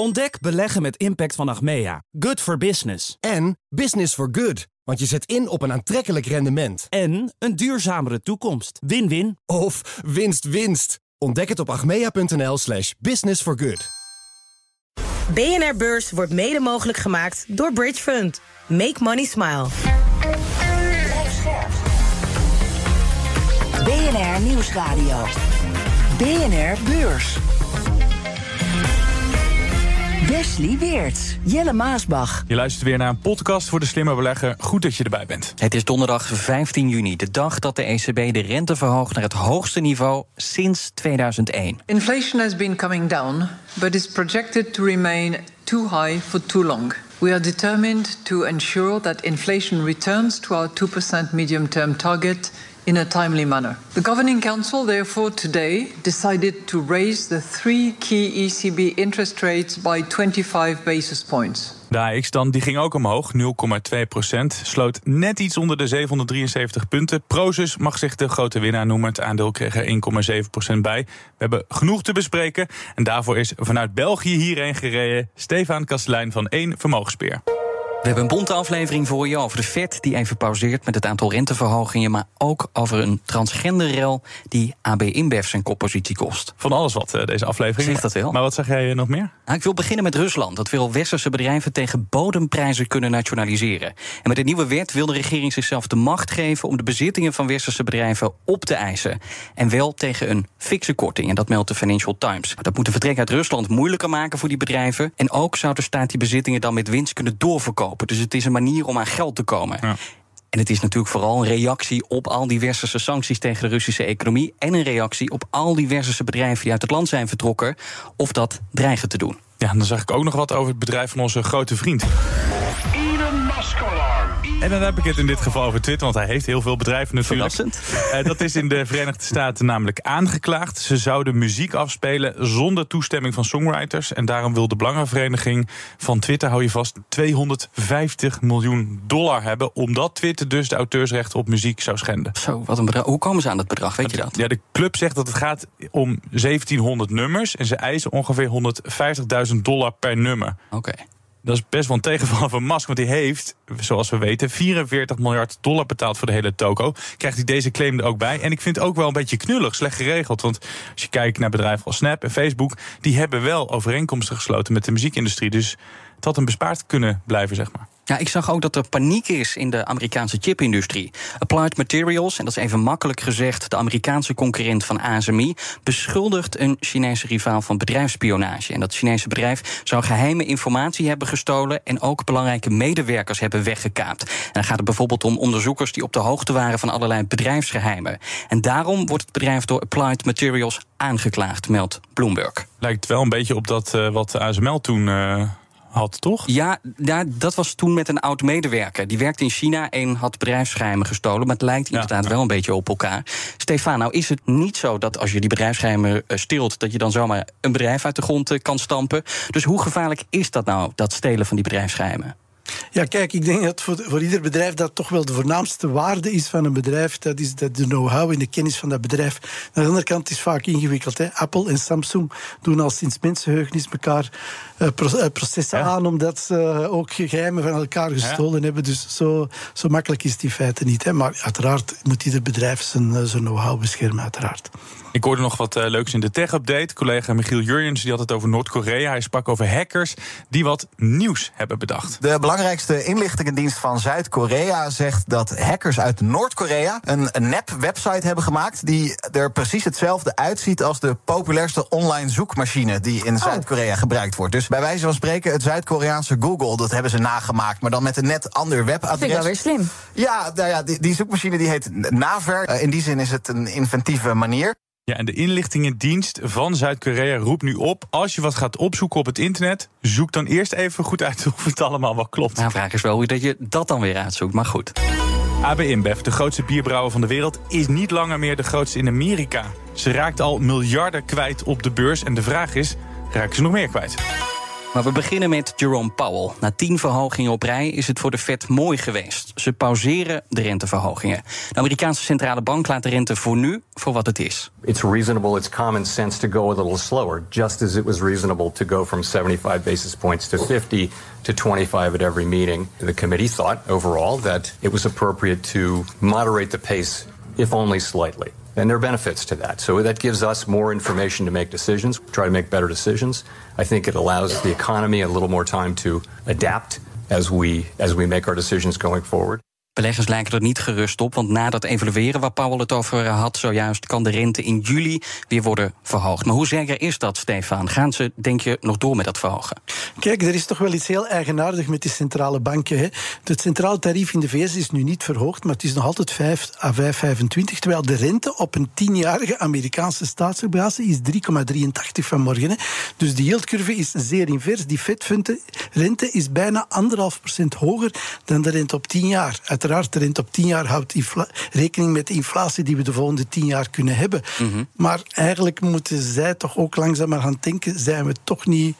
Ontdek beleggen met impact van Achmea. Good for business. En business for good. Want je zet in op een aantrekkelijk rendement. En een duurzamere toekomst. Win-win. Of winst winst. Ontdek het op achmea.nl slash business for good. BNR Beurs wordt mede mogelijk gemaakt door Bridge Fund. Make money smile. BNR Nieuwsradio. BNR Beurs. Wesley Weert, Jelle Maasbach. Je luistert weer naar een podcast voor de slimme belegger. Goed dat je erbij bent. Het is donderdag 15 juni, de dag dat de ECB de rente verhoogt naar het hoogste niveau sinds 2001. Inflation has been coming down, but is projected to remain too high for too long. We are determined to ensure that inflation returns to our 2% medium term target in a timely manner. The Governing Council, therefore, today decided to raise the three key ECB interest rates by 25 basis points. De AX dan, die ging ook omhoog, 0,2 procent. Sloot net iets onder de 773 punten. Prozus mag zich de grote winnaar noemen. Het aandeel kreeg er 1,7 procent bij. We hebben genoeg te bespreken. En daarvoor is vanuit België hierheen gereden... Stefan Kastelein van 1 Vermogenspeer. We hebben een bonte aflevering voor je over de Fed die even pauzeert met het aantal renteverhogingen, maar ook over een transgenderrel die AB InBev zijn koppositie kost. Van alles wat uh, deze aflevering. Zeg dat wel. Maar wat zeg jij nog meer? Nou, ik wil beginnen met Rusland. Dat wil westerse bedrijven tegen bodemprijzen kunnen nationaliseren. En met de nieuwe wet wil de regering zichzelf de macht geven om de bezittingen van westerse bedrijven op te eisen. En wel tegen een fikse korting. En dat meldt de Financial Times. Dat moet de vertrek uit Rusland moeilijker maken voor die bedrijven. En ook zou de staat die bezittingen dan met winst kunnen doorverkopen. Dus het is een manier om aan geld te komen. Ja. En het is natuurlijk vooral een reactie op al die westerse sancties tegen de Russische economie. En een reactie op al die westerse bedrijven die uit het land zijn vertrokken. of dat dreigen te doen. Ja, dan zag ik ook nog wat over het bedrijf van onze grote vriend. En dan heb ik het in dit geval over Twitter, want hij heeft heel veel bedrijven natuurlijk. Verrassend. Uh, dat is in de Verenigde Staten namelijk aangeklaagd. Ze zouden muziek afspelen zonder toestemming van songwriters. En daarom wil de Belangenvereniging van Twitter, hou je vast, 250 miljoen dollar hebben. Omdat Twitter dus de auteursrechten op muziek zou schenden. Zo, wat een bedrag. Hoe komen ze aan dat bedrag, weet je dat? Ja, de club zegt dat het gaat om 1700 nummers. En ze eisen ongeveer 150.000 dollar per nummer. Oké. Dat is best wel een tegenval van Musk, want hij heeft, zoals we weten, 44 miljard dollar betaald voor de hele toko. Krijgt hij deze claim er ook bij. En ik vind het ook wel een beetje knullig, slecht geregeld. Want als je kijkt naar bedrijven als Snap en Facebook, die hebben wel overeenkomsten gesloten met de muziekindustrie. Dus het had hem bespaard kunnen blijven, zeg maar. Ja, ik zag ook dat er paniek is in de Amerikaanse chipindustrie. Applied Materials, en dat is even makkelijk gezegd, de Amerikaanse concurrent van ASMI, beschuldigt een Chinese rivaal van bedrijfsspionage. En dat Chinese bedrijf zou geheime informatie hebben gestolen en ook belangrijke medewerkers hebben weggekaapt. En dan gaat het bijvoorbeeld om onderzoekers die op de hoogte waren van allerlei bedrijfsgeheimen. En daarom wordt het bedrijf door Applied Materials aangeklaagd, meldt Bloomberg. Lijkt wel een beetje op dat uh, wat ASML toen. Uh had, toch? Ja, ja, dat was toen met een oud medewerker. Die werkte in China en had bedrijfsgeheimen gestolen. Maar het lijkt inderdaad ja, wel een beetje op elkaar. Stefan, nou is het niet zo dat als je die bedrijfsgeheimen steelt... dat je dan zomaar een bedrijf uit de grond kan stampen. Dus hoe gevaarlijk is dat nou, dat stelen van die bedrijfsgeheimen? Ja, kijk, ik denk dat voor, voor ieder bedrijf dat toch wel de voornaamste waarde is van een bedrijf. Dat is de know-how en de kennis van dat bedrijf. Aan de andere kant is het vaak ingewikkeld. Hè. Apple en Samsung doen al sinds mensenheugenis elkaar uh, processen ja. aan, omdat ze ook geheimen van elkaar gestolen ja. hebben. Dus zo, zo makkelijk is het in feite niet. Hè. Maar uiteraard moet ieder bedrijf zijn, zijn know-how beschermen, uiteraard. Ik hoorde nog wat uh, leuks in de tech-update. Collega Michiel Jurjens die had het over Noord-Korea. Hij sprak over hackers die wat nieuws hebben bedacht. De belangrijkste inlichtingendienst van Zuid-Korea zegt dat hackers uit Noord-Korea een, nep-website hebben gemaakt die er precies hetzelfde uitziet als de populairste online zoekmachine die in oh. Zuid-Korea gebruikt wordt. Dus bij wijze van spreken het Zuid-Koreaanse Google, dat hebben ze nagemaakt, maar dan met een net ander webadres. Dat vind ik wel weer slim. Ja, nou ja die, die zoekmachine die heet Naver. Uh, in die zin is het een inventieve manier. Ja, en de inlichtingendienst van Zuid-Korea roept nu op... als je wat gaat opzoeken op het internet... zoek dan eerst even goed uit of het allemaal wel klopt. Nou, vraag is wel hoe dat je dat dan weer uitzoekt, maar goed. AB InBev, de grootste bierbrouwer van de wereld... is niet langer meer de grootste in Amerika. Ze raakt al miljarden kwijt op de beurs. En de vraag is, raken ze nog meer kwijt? Maar we beginnen met Jerome Powell. Na tien verhogingen op rij is het voor de Fed mooi geweest. Ze pauzeren de renteverhogingen. De Amerikaanse centrale bank laat de rente voor nu voor wat het is. It's reasonable, it's common sense to go a little slower, just as it was reasonable to go from 75 basis points to 50 to 25 at every meeting. The committee thought overall that it was appropriate to moderate the pace, if only slightly. And there are benefits to that. So that gives us more information to make decisions, try to make better decisions. I think it allows the economy a little more time to adapt as we as we make our decisions going forward. Beleggers lijken er niet gerust op, want na dat evalueren waar Powell het over had zojuist, kan de rente in juli weer worden verhoogd. Maar hoe zeker is dat, Stefan? Gaan ze, denk je, nog door met dat verhogen? Kijk, er is toch wel iets heel eigenaardig met die centrale banken. Hè. Het centrale tarief in de VS is nu niet verhoogd, maar het is nog altijd 5 à 5,25. Terwijl de rente op een tienjarige Amerikaanse staatsobligatie is 3,83 vanmorgen. Hè. Dus de yieldcurve is zeer invers. Die Fed-rente is bijna anderhalf procent hoger dan de rente op 10 jaar. De rente op 10 jaar houdt rekening met de inflatie die we de volgende 10 jaar kunnen hebben. Mhm. Maar eigenlijk moeten zij toch ook langzaam maar gaan denken: zijn we toch niet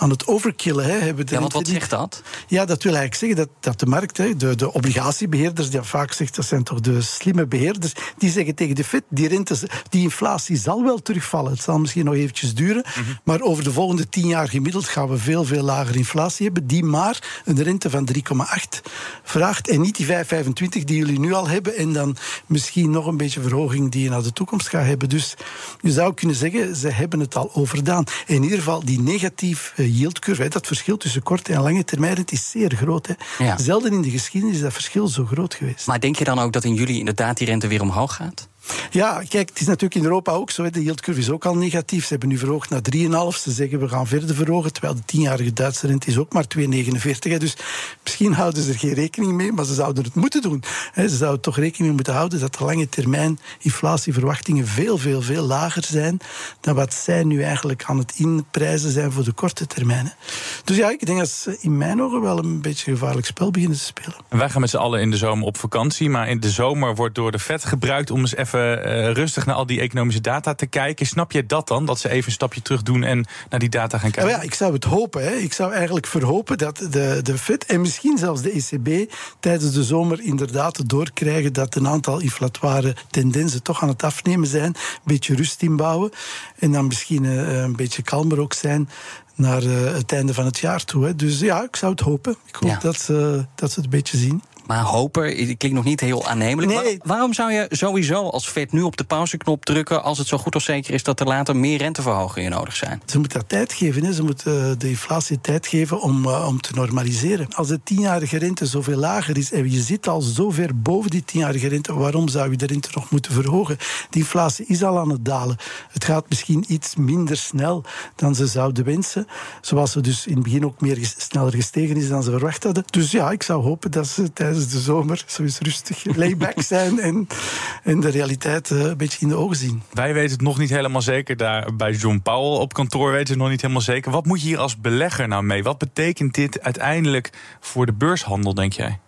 aan het overkillen? Hè? Hebben de Ja, want wat zegt dat? ja, dat wil eigenlijk zeggen dat, dat de markt, hè, de, de obligatiebeheerders, die vaak zegt dat zijn toch de slimme beheerders, die zeggen tegen de Fed, die, rente, die inflatie zal wel terugvallen. Het zal misschien nog eventjes duren, maar over de volgende tien jaar gemiddeld gaan we veel, veel lager inflatie hebben, die maar een rente van 3,8 vraagt en niet die 5,25 die jullie nu al hebben en dan misschien nog een beetje verhoging die je naar de toekomst gaat hebben. Dus je zou kunnen zeggen, ze hebben het al overdaan. In ieder geval, die negatief yieldcurve, dat verschil tussen korte en lange termijn, het is zeer groot. Hè. Ja. Zelden in de geschiedenis is dat verschil zo groot geweest. Maar denk je dan ook dat in juli inderdaad die rente weer omhoog gaat? Ja, kijk, het is natuurlijk in Europa ook zo. De yieldcurve is ook al negatief. Ze hebben nu verhoogd naar 3,5. Ze zeggen we gaan verder verhogen. Terwijl de tienjarige Duitse rente is ook maar 2,49. hè. Dus misschien houden ze er geen rekening mee, maar ze zouden het moeten doen. Ze zouden toch rekening mee moeten houden dat de lange termijn inflatieverwachtingen veel, veel, veel lager zijn dan wat zij nu eigenlijk aan het inprijzen zijn voor de korte termijn. Dus ja, ik denk dat ze in mijn ogen wel een beetje een gevaarlijk spel beginnen te spelen. En Wij gaan met z'n allen in de zomer op vakantie. Maar in de zomer wordt door de Fed gebruikt om eens even eh, rustig naar al die economische data te kijken. Snap je dat dan? Dat ze even een stapje terug doen en naar die data gaan kijken? Nou ja, ik zou het hopen. Hè. Ik zou eigenlijk verhopen dat de, de FED en misschien zelfs de ECB tijdens de zomer inderdaad doorkrijgen dat een aantal inflatoire tendensen toch aan het afnemen zijn. Een beetje rust inbouwen. En dan misschien eh, een beetje kalmer ook zijn naar eh, het einde van het jaar toe. Hè. Dus ja, ik zou het hopen. Ik hoop Ja. dat, ze, dat ze het een beetje zien. Maar hopen, klinkt nog niet heel aannemelijk. Nee. Waar- waarom zou je sowieso als Fed nu op de pauzeknop drukken... als het zo goed of zeker is dat er later meer renteverhogingen nodig zijn? Ze moeten dat tijd geven. Hè. Ze moeten eh, de inflatie tijd geven om, eh, om te normaliseren. Als de tienjarige rente zoveel lager is en je zit al zo ver boven die tienjarige rente, waarom zou je de rente nog moeten verhogen? Die inflatie is al aan het dalen. Het gaat misschien iets minder snel dan ze zouden wensen. Zoals ze dus in het begin ook meer sneller gestegen is dan ze verwacht hadden. Dus ja, ik zou hopen dat ze tijdens de zomer zo eens rustig layback zijn en, en de realiteit eh, een beetje in de ogen zien. Wij weten het nog niet helemaal zeker. Daar bij John Powell op kantoor weten ze het nog niet helemaal zeker. Wat moet je hier als belegger nou mee? Wat betekent dit uiteindelijk voor de beurshandel, denk jij?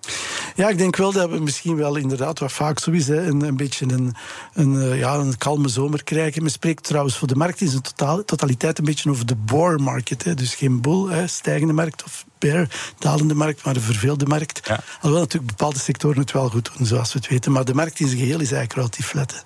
Ja, ik denk wel dat we misschien wel inderdaad, wat vaak zo is, een, een beetje een, een, eh, ja, een kalme zomer krijgen. Men spreekt trouwens voor de markt in zijn totaal, totaliteit een beetje over de boar market. Hè. Dus geen bull, hè, stijgende markt, of bear, dalende markt, maar een verveelde markt. Ja. Alhoewel natuurlijk bepaalde sectoren het wel goed doen, zoals we het weten. Maar de markt in zijn geheel is eigenlijk relatief flat.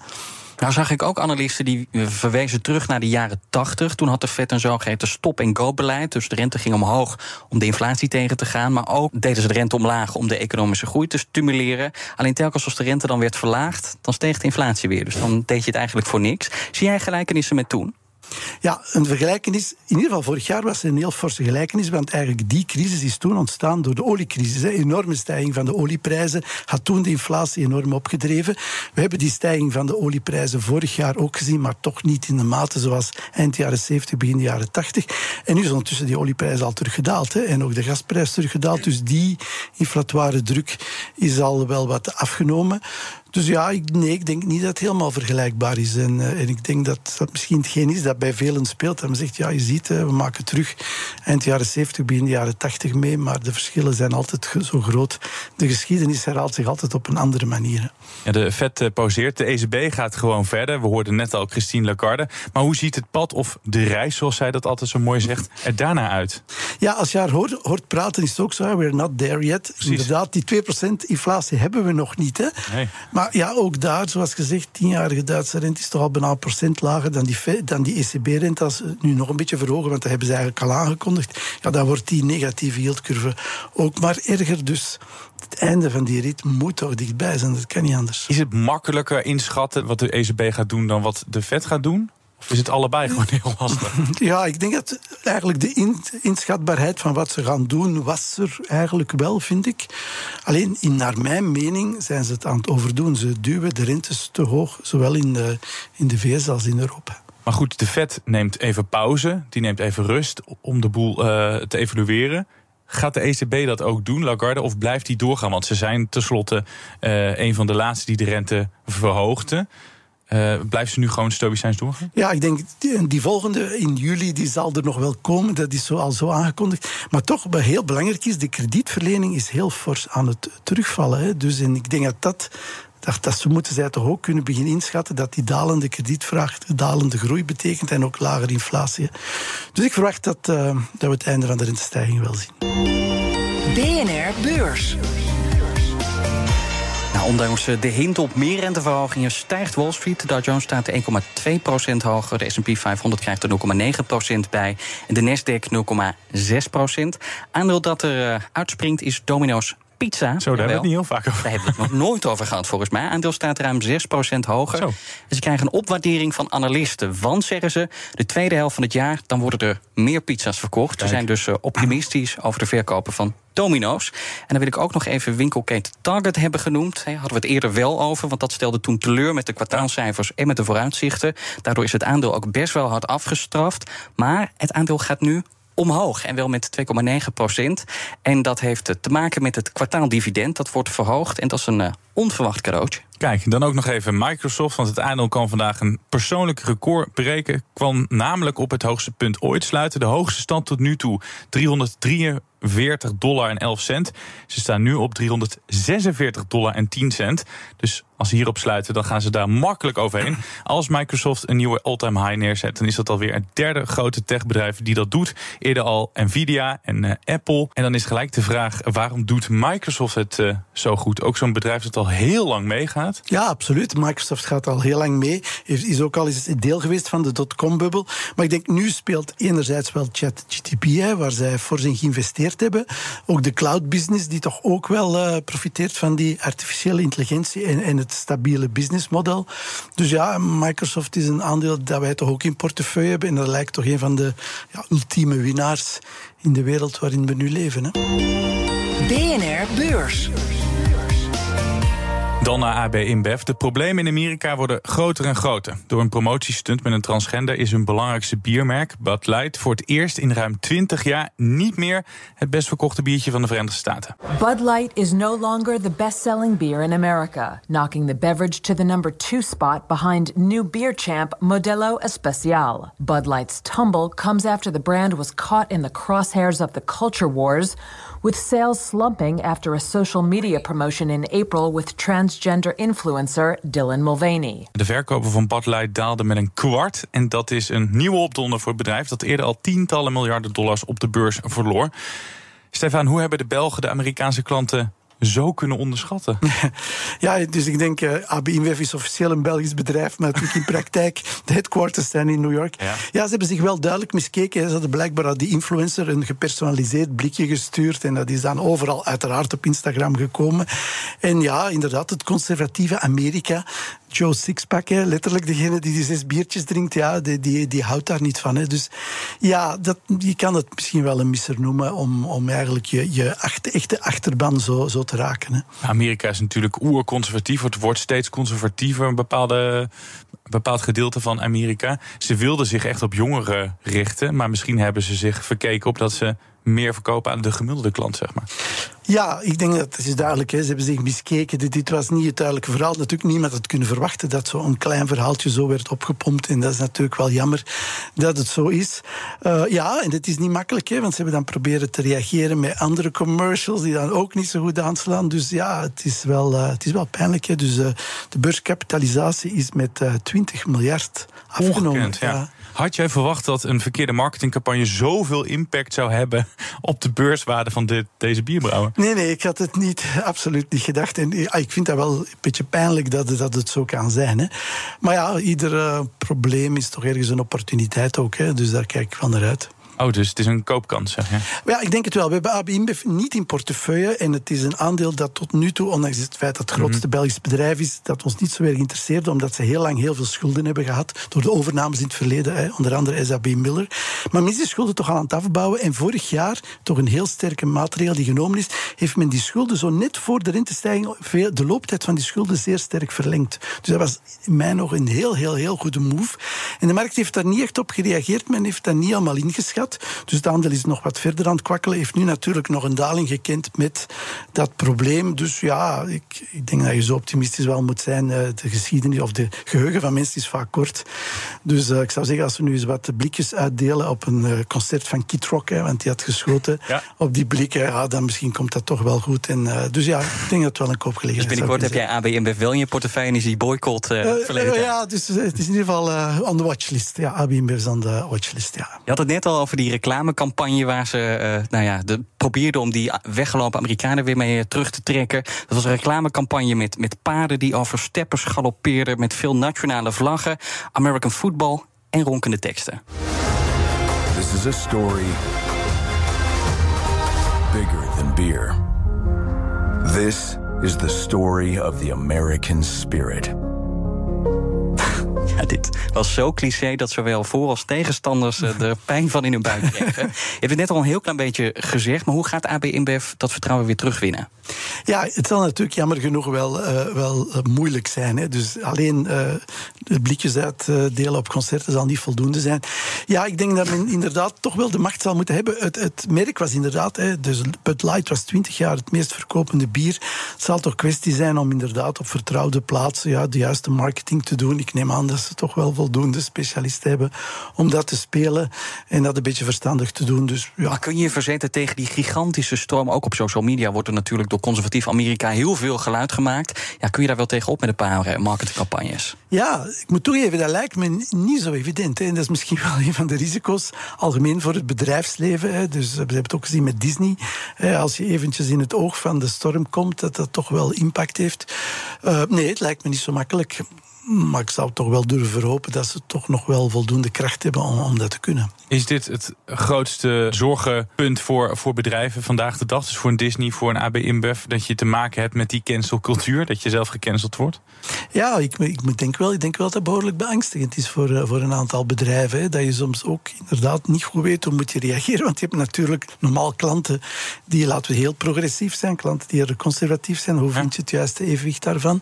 Nou zag ik ook analisten die eh, verwezen terug naar de jaren 80. Toen had de Fed een zogeheten stop-and-go-beleid. Dus de rente ging omhoog om de inflatie tegen te gaan. Maar ook deden ze de rente omlaag om de economische groei te stimuleren. Alleen telkens als de rente dan werd verlaagd, dan steeg de inflatie weer. Dus dan deed je het eigenlijk voor niks. Zie jij gelijkenissen met toen? Ja, een vergelijkenis. In ieder geval, vorig jaar was er een heel forse gelijkenis. Want eigenlijk die crisis is toen ontstaan door de oliecrisis. Een enorme stijging van de olieprijzen had toen de inflatie enorm opgedreven. We hebben die stijging van de olieprijzen vorig jaar ook gezien, maar toch niet in de mate zoals eind jaren 70, begin jaren 80. En nu is ondertussen die olieprijs al teruggedaald. Hè, en ook de gasprijs teruggedaald. Dus die inflatoire druk is al wel wat afgenomen. Dus ja, ik, nee, ik denk niet dat het helemaal vergelijkbaar is. En, eh, en ik denk dat dat misschien hetgeen is dat bij velen speelt. Dat men zegt, ja, je ziet, eh, we maken terug eind jaren 70, begin jaren 80 mee, maar de verschillen zijn altijd zo groot. De geschiedenis herhaalt zich altijd op een andere manier. Ja, de Fed eh, pauzeert, de ECB gaat gewoon verder. We hoorden net al Christine Lagarde. Maar hoe ziet het pad of de reis, zoals zij dat altijd zo mooi zegt, er daarna uit? Ja, als je haar hoort, hoort praten, is het ook zo. We're not there yet. Inderdaad, die 2% inflatie hebben we nog niet. Hè? Nee. Maar ja, ook daar, zoals gezegd, tienjarige Duitse rente is toch al bijna een procent lager dan die, dan die ECB-rente. Als ze nu nog een beetje verhogen, want dat hebben ze eigenlijk al aangekondigd. Ja, dan wordt die negatieve yieldcurve ook maar erger. Dus het einde van die rit moet toch dichtbij zijn. Dat kan niet anders. Is het makkelijker inschatten wat de ECB gaat doen dan wat de Fed gaat doen? Is het allebei gewoon heel lastig? Ja, ik denk dat eigenlijk de in- inschatbaarheid van wat ze gaan doen, was er eigenlijk wel, vind ik. Alleen, in, naar mijn mening, zijn ze het aan het overdoen. Ze duwen de rentes te hoog, zowel in de, in de VS als in Europa. Maar goed, de Fed neemt even pauze. Die neemt even rust om de boel eh, te evalueren. Gaat de ECB dat ook doen, Lagarde, of blijft die doorgaan? Want ze zijn tenslotte eh een van de laatste die de rente verhoogden. Eh blijft ze nu gewoon stoïcijns doorgaan? Ja, ik denk die, die volgende in juli die zal er nog wel komen. Dat is zo, al zo aangekondigd. Maar toch, wat heel belangrijk is, de kredietverlening is heel fors aan het terugvallen. Hè. Dus en ik denk dat dat. Dat, dat ze moeten zij toch ook kunnen beginnen inschatten dat die dalende kredietvraag dalende groei betekent en ook lagere inflatie. Dus ik verwacht dat, eh, dat we het einde van de rentestijging wel zien. BNR Beurs. Ondanks de hint op meer renteverhogingen stijgt Wall Street. De Dow Jones staat 1,2% hoger. De S&P 500 krijgt er 0,9% bij. En de Nasdaq 0,6% Aandeel dat er eh, uitspringt is Domino's Pizza. Zo, daar hebben we het niet heel vaak over. Daar hebben we het nog nooit over gehad, volgens mij. Aandeel staat ruim 6% hoger. Zo. En ze krijgen een opwaardering van analisten. Want, zeggen ze, de tweede helft van het jaar... dan worden er meer pizza's verkocht. Ze zijn dus eh, optimistisch over de verkopen van Domino's. En dan wil ik ook nog even winkelketen Target hebben genoemd. Hè, hadden we het eerder wel over, want dat stelde toen teleur met de kwartaalcijfers en met de vooruitzichten. Daardoor is het aandeel ook best wel hard afgestraft. Maar het aandeel gaat nu omhoog en wel met 2,9 procent. En dat heeft te maken met het kwartaaldividend. Dat wordt verhoogd en dat is een eh, onverwacht cadeautje. Kijk, dan ook nog even Microsoft. Want het aandeel kan vandaag een persoonlijk record breken. Kwam namelijk op het hoogste punt ooit sluiten. De hoogste stand tot nu toe 343 dollar en 11 cent. Ze staan nu op 346 dollar en 10 cent. Dus als ze hierop sluiten, dan gaan ze daar makkelijk overheen. Als Microsoft een nieuwe all-time high neerzet, dan is dat alweer het derde grote techbedrijf die dat doet. Eerder al Nvidia en eh, Apple. En dan is gelijk de vraag: waarom doet Microsoft het eh, zo goed? Ook zo'n bedrijf dat al heel lang meegaat. Ja, absoluut. Microsoft gaat al heel lang mee. Is ook al eens deel geweest van de dotcom-bubbel. Maar ik denk, nu speelt enerzijds wel ChatGTP, waar zij voor zijn geïnvesteerd hebben. Ook de cloud business, die toch ook wel eh, profiteert van die artificiële intelligentie en, en het stabiele businessmodel. Dus ja, Microsoft is een aandeel dat wij toch ook in portefeuille hebben. En dat lijkt toch een van de ja, ultieme winnaars in de wereld waarin we nu leven. Hè. BNR Beurs. Dan naar AB InBev. De problemen in Amerika worden groter en groter. Door een promotiestunt met een transgender is hun belangrijkste biermerk, Bud Light, voor het eerst in ruim 20 jaar niet meer het best verkochte biertje van de Verenigde Staten. Bud Light is no longer the best selling beer in America, knocking the beverage to the number two spot behind new beer champ Modelo Especial. Bud Light's tumble comes after the brand was caught in the crosshairs of the culture wars, with sales slumping after a social media promotion in April with transgender influencer Dylan Mulvaney. De verkopen van Bud Light daalden met een kwart. En dat is een nieuwe opdonder voor het bedrijf dat eerder al tientallen miljarden dollars op de beurs verloor. Stefan, hoe hebben de Belgen de Amerikaanse klanten zo kunnen onderschatten? Ja, dus ik denk, eh AB InBev is officieel een Belgisch bedrijf, maar natuurlijk in praktijk de headquarters zijn in New York. Ja. ze hebben zich wel duidelijk miskeken. Ze hadden blijkbaar die influencer een gepersonaliseerd blikje gestuurd en dat is dan overal uiteraard op Instagram gekomen. En ja, inderdaad, het conservatieve Amerika, Joe Sixpack, hè, letterlijk degene die die zes biertjes drinkt, ja, die, die, die houdt daar niet van. Hè. Dus ja, dat, je kan het misschien wel een misser noemen om, om eigenlijk je, je achter, echte achterban zo, zo te raken. Hè. Amerika is natuurlijk oerconservatief. Het wordt steeds conservatiever, een bepaalde, bepaald gedeelte van Amerika. Ze wilden zich echt op jongeren richten. Maar misschien hebben ze zich verkeken op dat ze meer verkopen aan de gemiddelde klant, zeg maar. Ja, ik denk dat het is duidelijk. Hè. Ze hebben zich miskeken. Dit, dit was niet het duidelijke verhaal. Natuurlijk niemand had kunnen verwachten dat zo'n klein verhaaltje zo werd opgepompt. En dat is natuurlijk wel jammer dat het zo is. Uh, ja, en het is niet makkelijk, hè, want ze hebben dan proberen te reageren met andere commercials die dan ook niet zo goed aanslaan. Dus ja, het is wel, uh, het is wel pijnlijk. Hè. Dus uh, de beurskapitalisatie is met 20 miljard afgenomen. Ongekend, ja. Had jij verwacht dat een verkeerde marketingcampagne zoveel impact zou hebben op de beurswaarde van dit, deze bierbrouwer? Nee, nee, ik had het niet, absoluut niet gedacht. En ja, ik vind dat wel een beetje pijnlijk dat, dat het zo kan zijn. Hè. Maar ja, ieder eh, probleem is toch ergens een opportuniteit ook. Hè. Dus daar kijk ik van naar uit. Oh, dus het is een koopkans, zeg je? Ja, ik denk het wel. We hebben AB InBev niet in portefeuille. En het is een aandeel dat tot nu toe, ondanks het feit dat het grootste Belgisch bedrijf is, dat ons niet zo erg interesseerde, omdat ze heel lang heel veel schulden hebben gehad door de overnames in het verleden, hè, onder andere SAB Miller. Maar men is die schulden toch al aan het afbouwen. En vorig jaar, toch een heel sterke maatregel die genomen is, heeft men die schulden zo net voor de rentestijging, de looptijd van die schulden zeer sterk verlengd. Dus dat was in mij nog een heel, heel, heel goede move. En de markt heeft daar niet echt op gereageerd. Men heeft dat niet allemaal ingeschat. Dus het aandeel is nog wat verder aan het kwakkelen. Heeft nu natuurlijk nog een daling gekend met dat probleem. Dus ja, ik, ik denk dat je zo optimistisch wel moet zijn. Eh, De geschiedenis of de geheugen van mensen is vaak kort. Dus eh, ik zou zeggen, als we nu eens wat blikjes uitdelen op een eh, concert van Kid Rock, hè, want die had geschoten Ja. op die blikken, ja, dan misschien komt dat toch wel goed. En, eh, dus ja, ik denk dat het wel een Dus koopgelegenheid binnenkort zou heb jij AB InBev wel in je portefeuille en is die boycott eh Eh, verleden ja, dus het is in ieder geval eh, on the watchlist. Ja, AB InBev is on the watchlist, ja. Je had het net al over die reclamecampagne waar ze eh, nou ja, de, probeerden om die weggelopen Amerikanen weer mee eh, terug te trekken. Dat was een reclamecampagne met, met paarden die over steppers galoppeerden, met veel nationale vlaggen, American football en ronkende teksten. This is a story bigger than beer. This is the story of the American spirit. Ja, dit was zo cliché dat zowel voor- als tegenstanders eh, er pijn van in hun buik kregen. Je hebt het net al een heel klein beetje gezegd, maar hoe gaat AB InBev dat vertrouwen weer terugwinnen? Ja, het zal natuurlijk jammer genoeg wel, eh, wel eh, moeilijk zijn. Hè. Dus alleen eh, de blikjes uitdelen op concerten zal niet voldoende zijn. Ja, ik denk dat men inderdaad toch wel de macht zal moeten hebben. Het, het merk was inderdaad, hè, dus Bud Light was 20 jaar het meest verkopende bier. Het zal toch kwestie zijn om inderdaad op vertrouwde plaatsen ja, de juiste marketing te doen. Ik neem aan dat ze toch wel voldoende specialisten hebben om dat te spelen en dat een beetje verstandig te doen. Dus ja, Maar kun je je verzetten tegen die gigantische storm? Ook op social media wordt er natuurlijk door conservatief Amerika heel veel geluid gemaakt. Ja, kun je daar wel tegenop met een paar eh, marketingcampagnes? Ja, ik moet toegeven, dat lijkt me niet zo evident. Hè. En dat is misschien wel een van de risico's, algemeen voor het bedrijfsleven. Hè. Dus we hebben het ook gezien met Disney. Hè. Als je eventjes in het oog van de storm komt, dat dat toch wel impact heeft. Eh, nee, het lijkt me niet zo makkelijk. Maar ik zou toch wel durven hopen dat ze toch nog wel voldoende kracht hebben om, om dat te kunnen. Is dit het grootste zorgenpunt voor, voor bedrijven vandaag de dag? Dus voor een Disney, voor een AB InBev, dat je te maken hebt met die cancelcultuur, dat je zelf gecanceld wordt? Ja, ik, ik denk wel, ik denk wel dat het behoorlijk beangstigend is voor, eh, voor een aantal bedrijven. Hè. Dat je soms ook inderdaad niet goed weet hoe moet je reageren. Want je hebt natuurlijk normaal klanten die, laten we heel progressief zijn, klanten die er conservatief zijn. Hoe vind je het juiste evenwicht daarvan?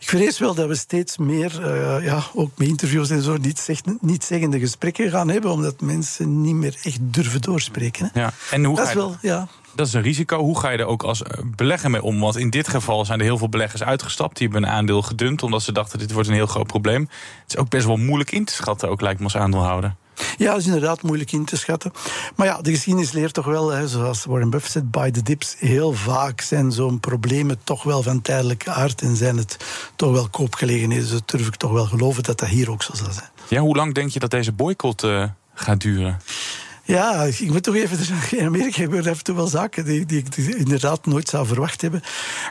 Ik vrees wel dat we steeds meer, eh, ja, ook met interviews en zo, niet, zeg, niet zeggende gesprekken gaan hebben, omdat mensen niet meer echt durven doorspreken. Hè. Ja. En hoe Dat ga is wel, ja. dat is een risico. Hoe ga je er ook als eh, belegger mee om? Want in dit geval zijn er heel veel beleggers uitgestapt. Die hebben een aandeel gedumpt omdat ze dachten dit wordt een heel groot probleem. Het is ook best wel moeilijk in te schatten, ook lijkt me als aandeelhouder. Ja, dat is inderdaad moeilijk in te schatten. Maar ja, de geschiedenis leert toch wel, hè, zoals Warren Buffett zegt, by the dips. Heel vaak zijn zo'n problemen toch wel van tijdelijke aard en zijn het toch wel koopgelegenheden. Dus dat durf ik toch wel geloven dat dat hier ook zo zal zijn. Ja, hoe lang denk je dat deze boycott eh, gaat duren? Ja, ik moet toch even. In Amerika gebeuren af en toe wel zaken die, die ik inderdaad nooit zou verwacht hebben.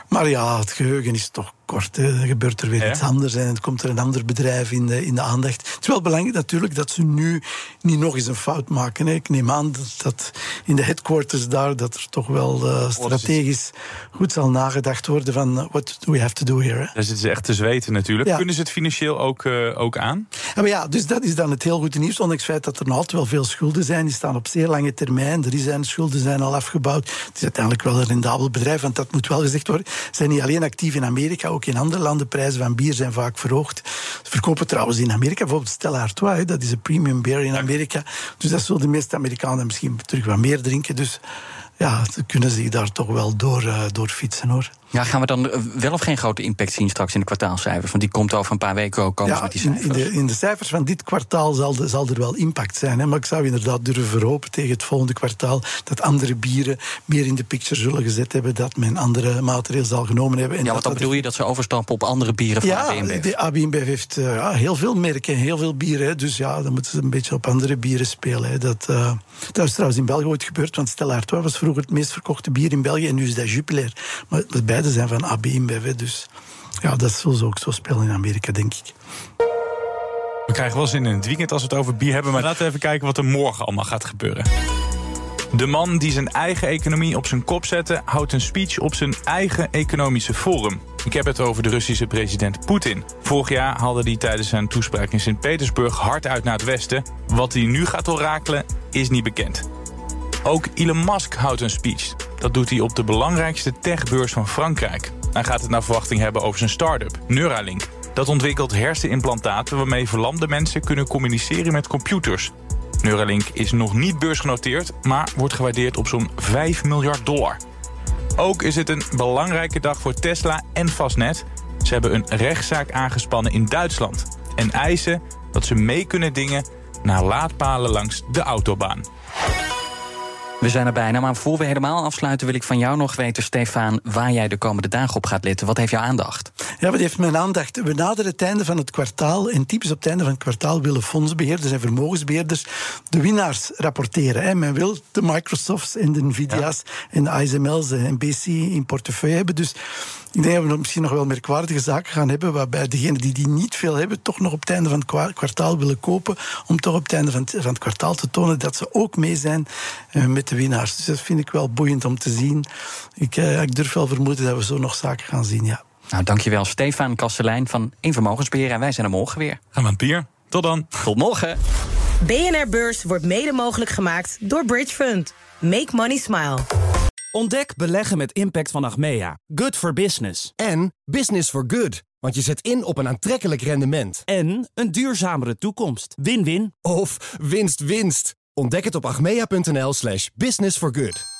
Maar ja, het geheugen is toch kort. Hè. Gebeurt er weer Ja. iets anders en het komt er een ander bedrijf in de, in de aandacht. Het is wel belangrijk natuurlijk dat ze nu niet nog eens een fout maken. Hè. Ik neem aan dat, dat in de headquarters daar dat er toch wel eh, strategisch goed zal nagedacht worden van uh, what do we have to do here. Hè. Daar zitten ze echt te zweten natuurlijk. Ja. Kunnen ze het financieel ook, eh, ook aan? Ja, maar ja, dus dat is dan het heel goede nieuws. Ondanks het feit dat er nog altijd wel veel schulden zijn. Die staan op zeer lange termijn. Er zijn schulden zijn al afgebouwd. Het is uiteindelijk wel een rendabel bedrijf, want dat moet wel gezegd worden. Ze zijn niet alleen actief in Amerika, ook in andere landen. Prijzen van bier zijn vaak verhoogd. Ze verkopen trouwens in Amerika bijvoorbeeld Stella Artois. hè, Dat is een premium beer in Amerika. Dus dat zullen de meeste Amerikanen misschien terug wat meer drinken. Dus ja, ze kunnen zich daar toch wel door, uh, door fietsen hoor. Ja, gaan we dan eh, wel of geen grote impact zien straks in de kwartaalcijfers? Want die komt over een paar weken ook komen ja, met die cijfers. In, de, in de cijfers van dit kwartaal zal, de, zal er wel impact zijn. Hè? Maar ik zou inderdaad durven verhopen tegen het volgende kwartaal dat andere bieren meer in de picture zullen gezet hebben, dat men andere maatregelen zal genomen hebben. En ja, wat dan bedoel je dat ze overstappen op andere bieren van ja, InBev? de AB InBev heeft uh, ja, heel veel merken, heel veel bieren. Hè? Dus ja, dan moeten ze een beetje op andere bieren spelen. Hè? Dat, uh, dat is trouwens in België ooit gebeurd, want Stella Artois was vroeger het meest verkochte bier in België en nu is dat Jupiler. Maar beide zijn van AB dus ja, dat zullen ze ook zo spelen in Amerika, denk ik. We krijgen wel zin in het weekend als we het over bier hebben, maar laten we even kijken wat er morgen allemaal gaat gebeuren. De man die zijn eigen economie op zijn kop zette, houdt een speech op zijn eigen economische forum. Ik heb het over de Russische president Poetin. Vorig jaar haalde hij tijdens zijn toespraak in Sint-Petersburg hard uit naar het westen. Wat hij nu gaat orakelen, is niet bekend. Ook Elon Musk houdt een speech. Dat doet hij op de belangrijkste techbeurs van Frankrijk. Hij gaat het naar verwachting hebben over zijn start-up, Neuralink. Dat ontwikkelt hersenimplantaten waarmee verlamde mensen kunnen communiceren met computers. Neuralink is nog niet beursgenoteerd, maar wordt gewaardeerd op zo'n 5 miljard dollar. Ook is het een belangrijke dag voor Tesla en Fastnet. Ze hebben een rechtszaak aangespannen in Duitsland en eisen dat ze mee kunnen dingen naar laadpalen langs de autobaan. We zijn er bijna, maar voor we helemaal afsluiten wil ik van jou nog weten, Stefan, waar jij de komende dagen op gaat letten. Wat heeft jouw aandacht? Ja, wat heeft mijn aandacht? We naderen het einde van het kwartaal en typisch op het einde van het kwartaal willen fondsbeheerders en vermogensbeheerders de winnaars rapporteren. Hè. Men wil de Microsofts en de Nvidia's en de ASML's en BC in portefeuille hebben. Dus ik denk dat we misschien nog wel merkwaardige zaken gaan hebben, waarbij degenen die die niet veel hebben, toch nog op het einde van het kwartaal willen kopen, om toch op het einde van het, van het kwartaal te tonen dat ze ook mee zijn uh, met de winnaars. Dus dat vind ik wel boeiend om te zien. Ik, uh, ik durf wel vermoeden dat we zo nog zaken gaan zien, ja. Nou, dankjewel Stefan Kastelein van Invermogensbeheer. En wij zijn er morgen weer. Gaan we bier. Tot dan. Tot morgen. BNR Beurs wordt mede mogelijk gemaakt door Bridge Fund. Make money smile. Ontdek beleggen met impact van Achmea. Good for business. En business for good. Want je zet in op een aantrekkelijk rendement. En een duurzamere toekomst. Win-win. Of winst-winst. Ontdek het op achmea.nl slash business for good.